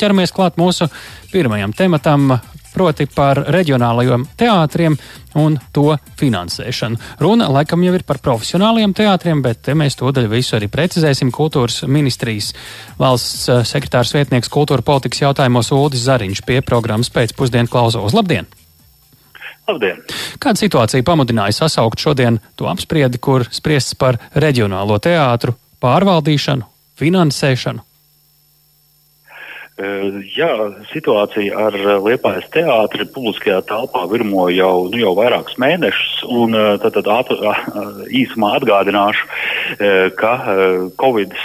Ķeramies klāt mūsu pirmajam tematam, proti par reģionālajiem teātriem un to finansēšanu. Runa laikam jau ir par profesionāliem teātriem, bet te mēs to daļu visu arī precizēsim. Kultūras ministrijas valsts eh, sekretārs vietnieks kultūra politikas jautājumos Uldis Zariņš pie programmas pēcpusdienu klausos. Labdien! Labdien! Kāda situācija pamudināja sasaukt šodien to apspriedi, kur spriests par reģionālo teātru pārvaldīšanu, finansēšanu? Eh, jā, situācija ar eh, Liepājas teātri publiskajā telpā virmo jau, nu, jau vairākus mēnešus. Un, eh, tad, tad ātr, īsumā atgādināšu, ka Covid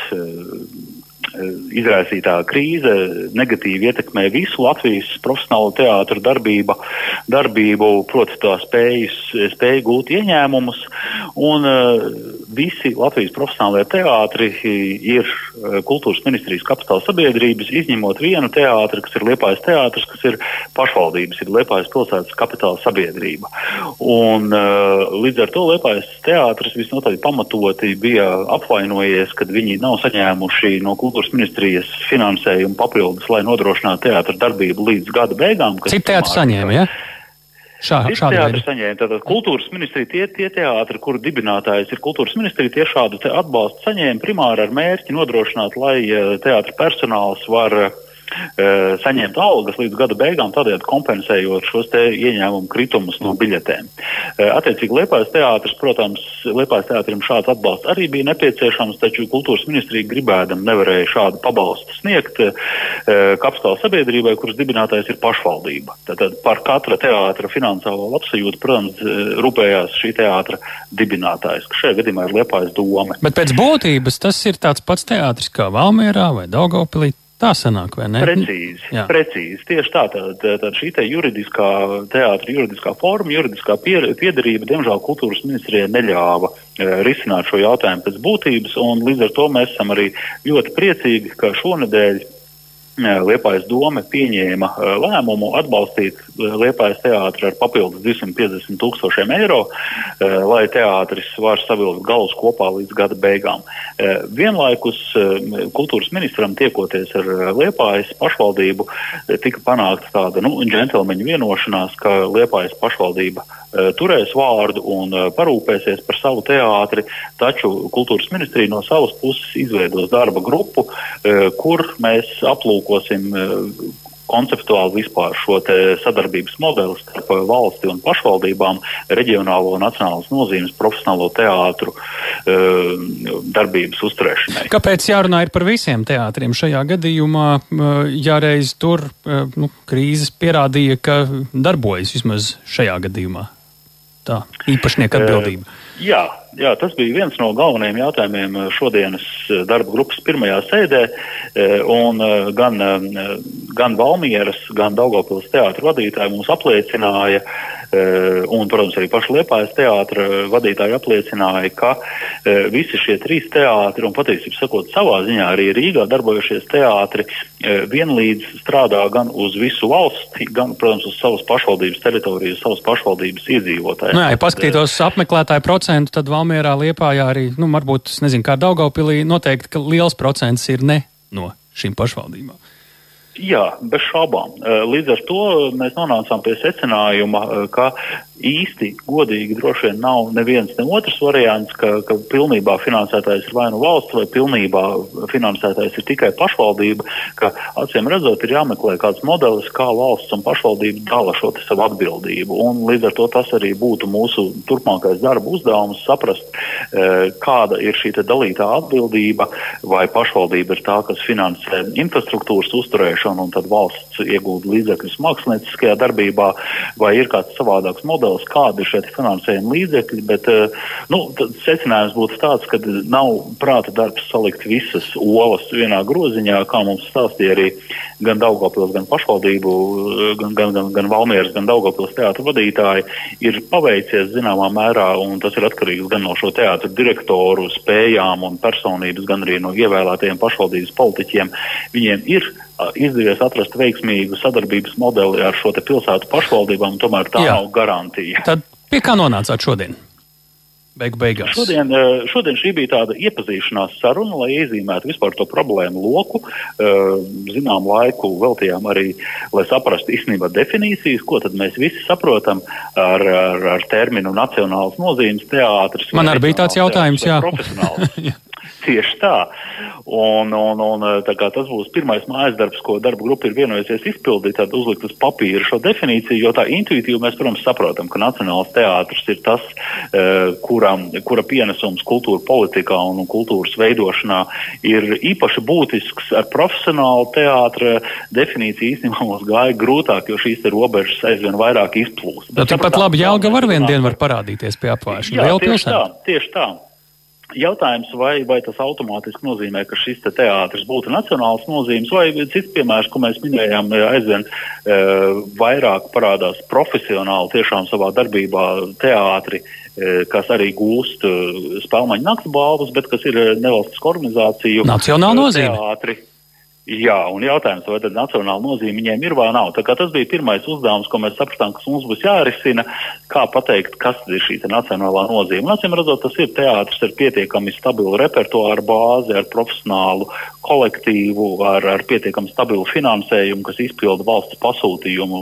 izraisītā krīze negatīvi ietekmē visu Latvijas profesionālo teātru darbību, darbību proti, tā spējas, spēju gūt ieņēmumus. Un, visi Latvijas profesionālajie teātri ir eh, kultūras ministrijas kapitāla sabiedrības, izņemot vienu teātri, kas ir Liepājas teātris, kas ir pašvaldības, ir Liepājas pilsētas kapitāla sabiedrība. Un, eh, līdz ar to Liepājas teātris visnotaļ pamatoti bija apvainojies, kad viņi nav saņēmuši no kultūras ministrijas finansējumu papildus, lai nodrošinātu teātra darbību līdz gada beigām. Cik teātris saņēma? Ja? Šā, teātri saņēma. Tātad kultūras ministrija, tie, tie teātri, kuru dibinātājs ir kultūras ministrija, tie šādu atbalstu saņēma primāri ar mērķi nodrošināt, lai eh, teātra personāls var uh, saņemt algas līdz gada beigām, tādējādi kompensējot šos ieņēmumu kritumus no biļetēm. Attiecīgi Liepājas teātris, protams, Liepājas teātrim šāds atbalsts arī bija nepieciešams, taču kultūras ministrija gribēdam nevarēja šādu pabalstu sniegt kapitāla sabiedrībai, kuras dibinātājs ir pašvaldība. Tātad par katra teātra finansiālo labsajūtu, protams, rūpējās šī teātra dibinātājs, kas šajā gadījumā ir Liepājas doma. Bet pēc būtības tas ir tāds pats teātris kā Valmierā vai Daugavpilī. Tā sanāk, vai ne? Precīzi, Jā. precīzi. Tieši tā, tad, tad šī te juridiskā teātra, juridiskā forma, juridiskā piedarība, diemžēl kultūras ministrijai neļāva e, risināt šo jautājumu pēc būtības, un līdz ar to mēs esam arī ļoti priecīgi, ka šonadēļ Liepājas doma pieņēma lēmumu atbalstīt Liepājas teātri ar papildus 250 tūkstošiem eiro, lai teātris var savilkt galus kopā līdz gada beigām. Vienlaikus kultūras ministram tiekoties ar Liepājas pašvaldību tika panākta tāda nu, džentlmeņa vienošanās, ka Liepājas pašvaldība turēs vārdu un parūpēsies par savu teātri, taču kultūras ministrija no savas puses izveidos darba grupu, kur mēs aplūkosim eh, konceptuāli vispār šo sadarbības modeli starp valsti un pašvaldībām, reģionālo un nacionālas nozīmes profesionālo teātru uh, darbības uzturēšanai. Kāpēc jārunā par visiem teātriem šajā gadījumā, uh, ja reiz tur nu, krīzes pierādīja, ka darbojas vismaz šajā gadījumā? Tā īpašnieka atbildība. Jā, Jā, tas bija viens no galvenajiem jautājumiem eh, šodienas eh, darba grupas pirmajā sēdē. Eh, gan, gan Valmieras, gan Daugopils teātra vadītāji mums apliecināja, un, protams, arī paši Liepājas teātra vadītāji apliecināja, ka visi šie trīs teātri, un patiesībā sakot, savā ziņā arī Rīgā darbojušies teātri, vienlīdz strādā gan uz visu valsti, gan, protams, uz savas pašvaldības teritorijas, savas pašvaldības iedzīvotājiem. Nē, ja paskatītos apmeklētāju procentu, tad Valmierā, Liepājā arī, nu, varbūt, es nezinu, kā Daugaupilī, noteikti, ka liels procents ir ne no šīm pašvaldībām. Jā, bez šaubām. Līdz ar to mēs nonācām pie secinājuma, ka īsti godīgi droši vien nav neviens ne otrs variants, ka, ka pilnībā finansētājs ir vai nu valsts, vai pilnībā finansētājs ir tikai pašvaldība, ka acīm redzot ir jāmeklē kāds modelis, kā valsts un pašvaldība dala šo savu atbildību. Un līdz ar to tas arī būtu mūsu turpmākais darba uzdevums saprast, e, kāda ir šī dalītā atbildība, vai pašvaldība ir tā, kas finansē infrastruktūras uzturēšanu, un tad valsts iegūda līdzekļus mākslinieckajā darbībā, vai ir kāds savādāks modelis, kādi ir šie finansējuma līdzekļi, bet eh, nu, secinājums būtu tāds, ka nav prāta darbs salikt visas olas vienā groziņā, kā mums stāstīja arī gan Daugopils, gan pašvaldību, eh, gan, gan, gan, gan Valmieras, gan Daugopils teātra vadītāji, ir paveicies zināmā mērā, un tas ir atkarīgs gan no šo teātra direktoru spējām un personības, gan arī no ievēlētajiem pašvaldības politiķiem. Viņiem ir izdevies atrast veiksmīgu sadarbības modeli ar šo pilsētu pašvaldībām, tomēr tā Jā. nav garantija. Tad pie kā nonācāt šodien? Beigu beigās. Šodien, eh, šodien šī bija tāda iepazīšanās saruna, lai iezīmētu vispār to problēmu loku. Eh, zinām laiku veltījām arī, lai saprastu īstenībā definīcijas, ko tad mēs visi saprotam ar, ar, ar terminu nacionāls nozīmes teātris. Man arī bija tāds jautājums, jā. Profesionāls. Tieši tā. Un, un, un tas būs pirmais mājas darbs, ko darba grupa ir vienojusies izpildīt, tad uzlikt uz papīra šo definīciju, jo tā intuitīvi mēs, protams, saprotam, ka Nacionāls teātris ir tas, eh, kura, kura pienesums kultūra politikā un kultūras veidošanā ir īpaši būtisks. Ar profesionālu teātra definīciju īstenībā mums gāja grūtāk, jo šīs robežas aizvien vairāk izplūst. Tāpat labi, Jālga var vien dienu var parādīties pie apvēršana. Jā, tieši tā, tieši tā. Jautājums, vai, vai tas automātiski nozīmē, ka šis te teātris būtu nacionāls nozīmes, vai cits piemērs, ko mēs minējām, aizvien e, vairāk parādās profesionāli tiešām savā darbībā teātri, e, kas arī gūst e, spēlmaņu nakts balvas, bet kas ir nevalstisku organizāciju Nacionāla nozīme. Teātri. Jā, un jautājums, vai tad nacionāla nozīme viņiem ir vai nav. Tas bija pirmais uzdevums, ko mēs sapratām, kas mums būs jārisina. Kā pateikt, kas ir šī nacionālā nozīme? Acīm redzot, tas ir teātris ar pietiekami stabilu repertuāru bāzi, ar profesionālu kolektīvu, ar, ar pietiekami stabilu finansējumu, kas izpilda valsts pasūtījumu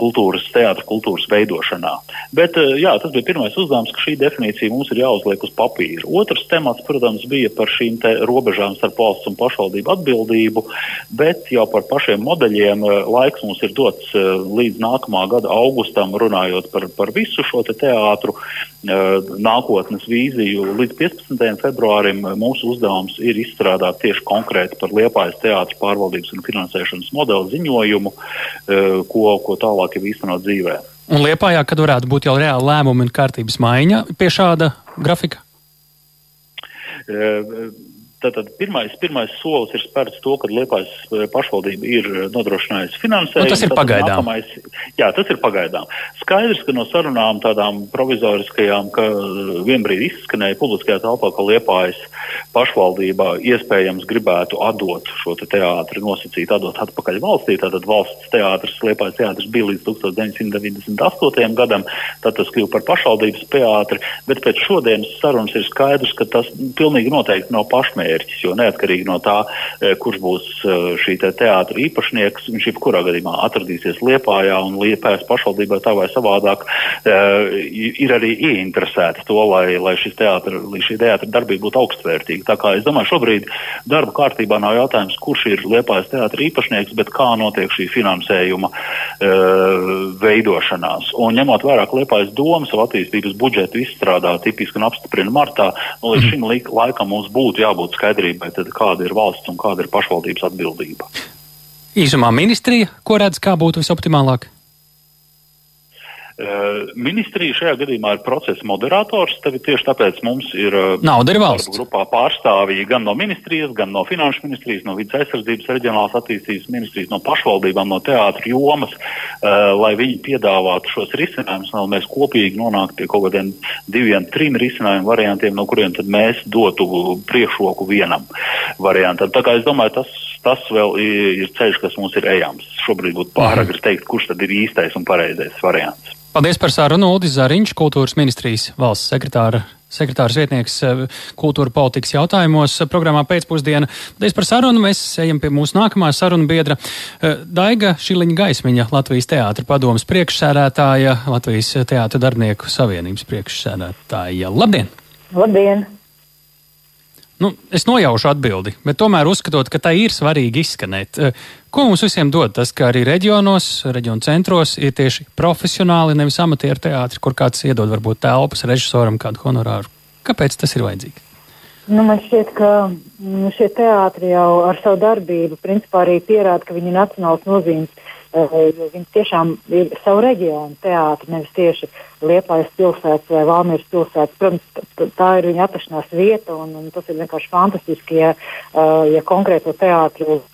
kultūras, teātris kultūras veidošanā. Bet jā, tas bija pirmais uzdevums, ka šī definīcija mums ir jāuzliek uz papīra. Otrs temats, protams, bija par šīm robežām starp valsts un pašvaldību atbildību, bet jau par pašiem modeļiem eh, laiks mums ir dots eh, līdz nākamā gada augustam, runājot par, par visu šo te teātru eh, nākotnes vīziju. Līdz 15. februārim mūsu uzdevums ir izstrādāt tieši konkrēti par Liepājas teātras pārvaldības un finansēšanas modeli ziņojumu, ko, ko tālāk jau īstenot dzīvē. Un Liepājā, kad varētu būt jau reāli lēmumi un kārtības maiņa pie šāda grafika? Tātad pirmais, pirmais solis ir spērts to, ka Liepājas eh, pašvaldība ir eh, nodrošinājusi finansējumu. Nu, tas ir pagaidām. Nākamais, jā, tas ir pagaidām. Skaidrs, ka no sarunām tādām provizoriskajām, ka eh, vienbrīd izskanēja publiskajā telpā, ka Liepājas pašvaldība iespējams gribētu atdot šo te teātri, nosacīt, atdot atpakaļ valstī. Tātad valsts teātris, Liepājas teātris bija līdz 1998. gadam, tad tas kļuva par pašvaldības teātri, bet pēc šodienas sarunas ir skaidrs, ka tas pilnīgi noteikti nav pašmērķis mērķis. Jo neatkarīgi no tā, e, kurš būs e, šī te teātra īpašnieks, viņš jebkurā gadījumā atradīsies Liepājā un Liepājas pašvaldībā tā vai savādāk e, ir arī ieinteresēti to, lai, lai, teātra, lai šī teātra darbība būtu augstvērtīga. Tā kā es domāju, šobrīd darba kārtībā nav jautājums, kurš ir Liepājas teātra īpašnieks, bet kā notiek šī finansējuma veidošanās. Un ņemot vērā, ka Liepājas doma savu attīstības budžetu izstrādā tipiski un apstiprina martā, nu, līdz šim laikam mums būtu jābūt skaidrībai, tad kāda ir valsts un kāda ir pašvaldības atbildība. Īsumā ministrija, ko redz, kā būtu visoptimālāk? Eh, ministrija šajā gadījumā ir procesa moderators. Tieši tāpēc mums ir eh, nauda ir valsts. Grupā pārstāvji gan no ministrijas, gan no finanšu ministrijas, no vidas aizsardzības, reģionālās attīstības ministrijas, no pašvaldībām, no teātra jomas, uh, lai viņi piedāvātu šos risinājumus, lai mēs kopīgi nonāktu pie kaut kādiem diviem, trim risinājumu variantiem, no kuriem tad mēs dotu priekšroku vienam variantam. Tā kā es domāju, tas, tas vēl ir ceļš, kas mums ir ejams. Šobrīd būtu pāragri mhm. teikt, kurš tad ir īstais un pareizais variants. Paldies par sarunu. Ulris Zariņš, kultūras ministrijas valsts sekretāra. Sekretārs vietnieks eh, kultūra politikas jautājumos programmā pēcpusdiena. Paldies par sarunu. Mēs ejam pie mūsu nākamā saruna biedra. Eh, Daiga Šiliņa Gaismiņa, Latvijas teātra padomas priekšsēdētāja, Latvijas teātra darbinieku savienības priekšsēdētāja. Labdien! Labdien! Nu, es nojaušu atbildi, bet tomēr uzskatot, ka tā ir svarīgi izskanēt. Eh, ko mums visiem dod tas, ka arī reģionos, reģionu centros ir tieši profesionāli, nevis amatieru teātri, kur kāds iedod varbūt telpas režisoram kādu honorāru? Kāpēc tas ir vajadzīgs? Nu, man šķiet, ka mm, šie teātri jau ar savu darbību principā arī pierāda, ka viņi ir nacionāls nozīmes Eh, viņi tiešām ir savu reģionu teātri, nevis tieši Liepājas pilsētas vai Valmīras pilsētas. Protams, tā ir viņa atrašanās vieta, un, un tas ir vienkārši fantastiski, ja, eh, ja konkrēto teātru eh,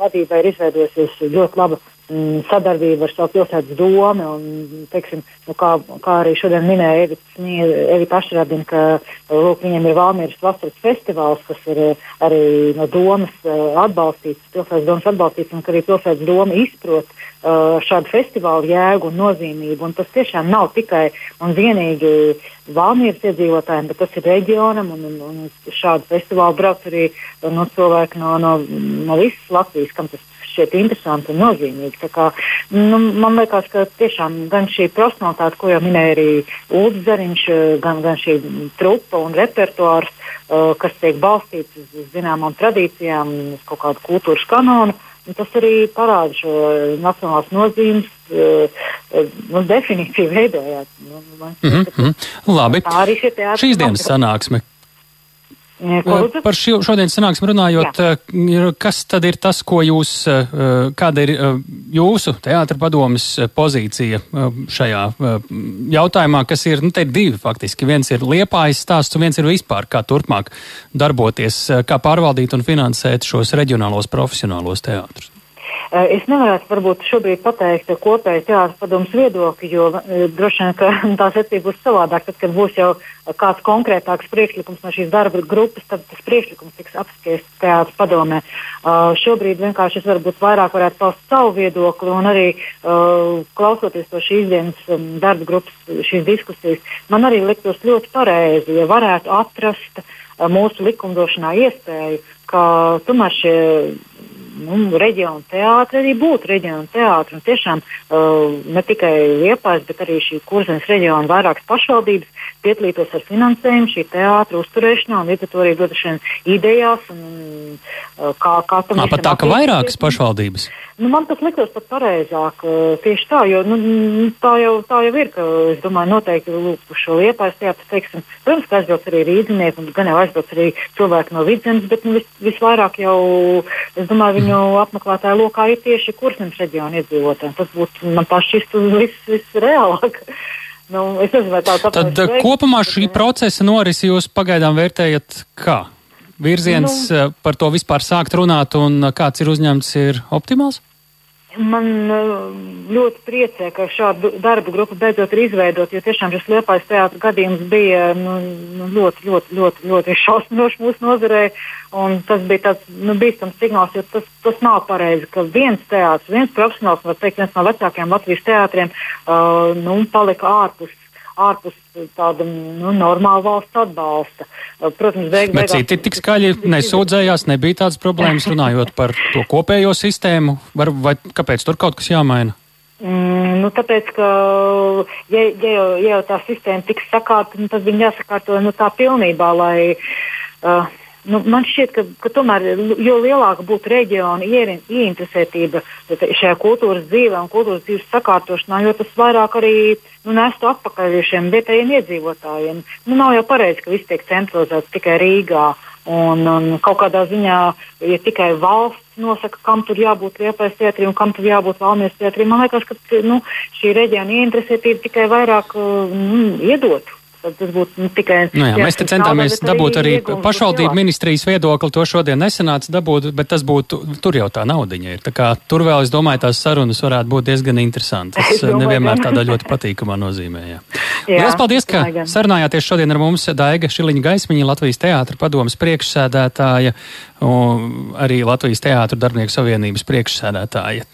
vadībai ir izveidojusies ļoti laba sadarbību ar savu pilsētas domu. Un, teiksim, nu, kā, kā arī šodien minēja Evita Ašradina, ka lūk, viņiem ir Valmīras vasaras festivāls, kas ir eh, arī no domas eh, atbalstīts, pilsētas domas atbalstīts, un ka arī pilsētas doma izprot uh, šādu festivālu jēgu un nozīmību. Un tas tiešām nav tikai un vienīgi Valmīras iedzīvotājiem, bet tas ir reģionam, un, un, un šādu festivālu brauc arī no cilvēki no, no, no visas Latvijas, kam tas šķiet interesanti un nozīmīgi. Kā, nu, man liekas, ka tiešām gan šī profesionālitāte, ko jau minēja arī Ulrichs Zariņš, gan, gan šī trupa un repertuārs, uh, kas tiek balstīts uz, zināmām tradīcijām, uz kaut kādu kultūras kanonu. Tas arī parāda šo nacionālās nozīmes uh, nu, definīciju veidojāt. Nu, man, mm -hmm. Labi. Tā arī šī Šīs dienas sanāksme? Par šo, šodienas sanāksmi runājot, Jā. Kas tad ir tas, ko jūs, kāda ir jūsu teātra padomas pozīcija šajā jautājumā, kas ir, nu, te ir divi faktiski. Viens ir liepājas stāsts, un viens ir vispār, kā turpmāk darboties, kā pārvaldīt un finansēt šos reģionālos profesionālos teātrus. Eh, es nevarētu varbūt šobrīd pateikt kopēju teātras padomus viedokli, jo eh, droši vien, ka tā secība būs savādāk. Tad, kad būs jau kāds konkrētāks priekšlikums no šīs darba grupas, tad tas priekšlikums tiks apspriests teātras padomē. Uh, šobrīd vienkārši es varbūt vairāk varētu paust savu viedokli un arī uh, klausoties to šīs dienas um, darba grupas, šīs diskusijas, man arī liktos ļoti pareizi, ja varētu atrast uh, mūsu likumdošanā iespēju, ka tomēr šie nu, reģionu teātri arī būtu reģionu teātri. Un tiešām uh, ne tikai Liepājas, bet arī šī kurzemes reģiona vairākas pašvaldības piedalītos ar finansējumu šī teātra uzturēšanā un līdz ar to arī dodašiem idejās. Un, uh, kā, kā tam ir? Pat tā, ka vairākas pašvaldības. Nu, man tas liktos pat pareizāk. Uh, tieši tā, jo nu, tā, jau, tā jau ir, ka es domāju, noteikti lūk, šo Liepājas teātri, teiksim, protams, ka aizbrauc arī rīznieki un gan jau aizbrauc arī cilvēki no vidzemes, bet nu, vis, visvairāk jau, es domāju, viņu apmeklētāju lokā ir tieši kursnes reģiona iedzīvotāji. Tas būtu man pašķistu visreālāk. Vis Nu, nezinu, tā, Tad veiks, kopumā šī procesa norisi jūs pagaidām vērtējat kā? Virziens nu, par to vispār sākt runāt un kāds ir uzņemts ir optimāls? Man ļoti priecē, ka šādu darbu grupu beidzot ir izveidot, jo tiešām šis liepais teātris gadījums bija nu, nu, ļoti, ļoti, ļoti, ļoti šausminošs mūsu nozarē. Tas bija tāds nu, bīstams signāls, jo tas, tas nav pareizi, ka viens teātris, viens profesionāls, var teikt, viens no vecākajiem Latvijas teātriem, uh, nu, palika ārpus ārpus tāda nu, normāla valsts atbalsta. Protams, beig, beigās. Bet citi tik skaļi nesūdzējās, nebija tādas problēmas runājot par to kopējo sistēmu, var, vai kāpēc tur kaut kas jāmaina? Mm, nu, tāpēc, ka, ja, ja, jau, ja jau tā sistēma tiks sakārta, nu, tad viņi jāsakārto nu, tā pilnībā, lai uh, Nu, man šķiet, ka, ka tomēr jo lielāka būtu reģiona ieinteresētība šajā kultūras dzīvē un kultūras dzīves sakārtošanā, jo tas vairāk arī nu, nestu atpakaļ šiem vietējiem iedzīvotājiem. Nu, nav jau pareizi, ka viss tiek centralizēts tikai Rīgā. Un, un kaut kādā ziņā, ja tikai valsts nosaka, kam tur jābūt Liepais teatrī un kam tur jābūt Valmijas teatrī, man liekas, ka nu, šī reģiona ieinteresētība tikai vairāk mm, iedotu. Tas būtu nu, tikai. Nu jā, jā, mēs te centāmies dabūt arī, arī pašvaldību ministrijas viedokli. To šodien nesanāca dabūt, bet tas būtu, tur jau tā naudiņa ir. Tā kā tur vēl, es domāju, tās sarunas varētu būt diezgan interesantas. Nevienmēr tādā ļoti patīkamā nozīmē. Jā. Jā, Lielas paldies, ka sarunājāties šodien ar mums Daiga Šiliņa Gaismiņa, Latvijas teātra padomas priekšsēdētāja, arī Latvijas teātra darbinieku savienības priekšsēdētāja.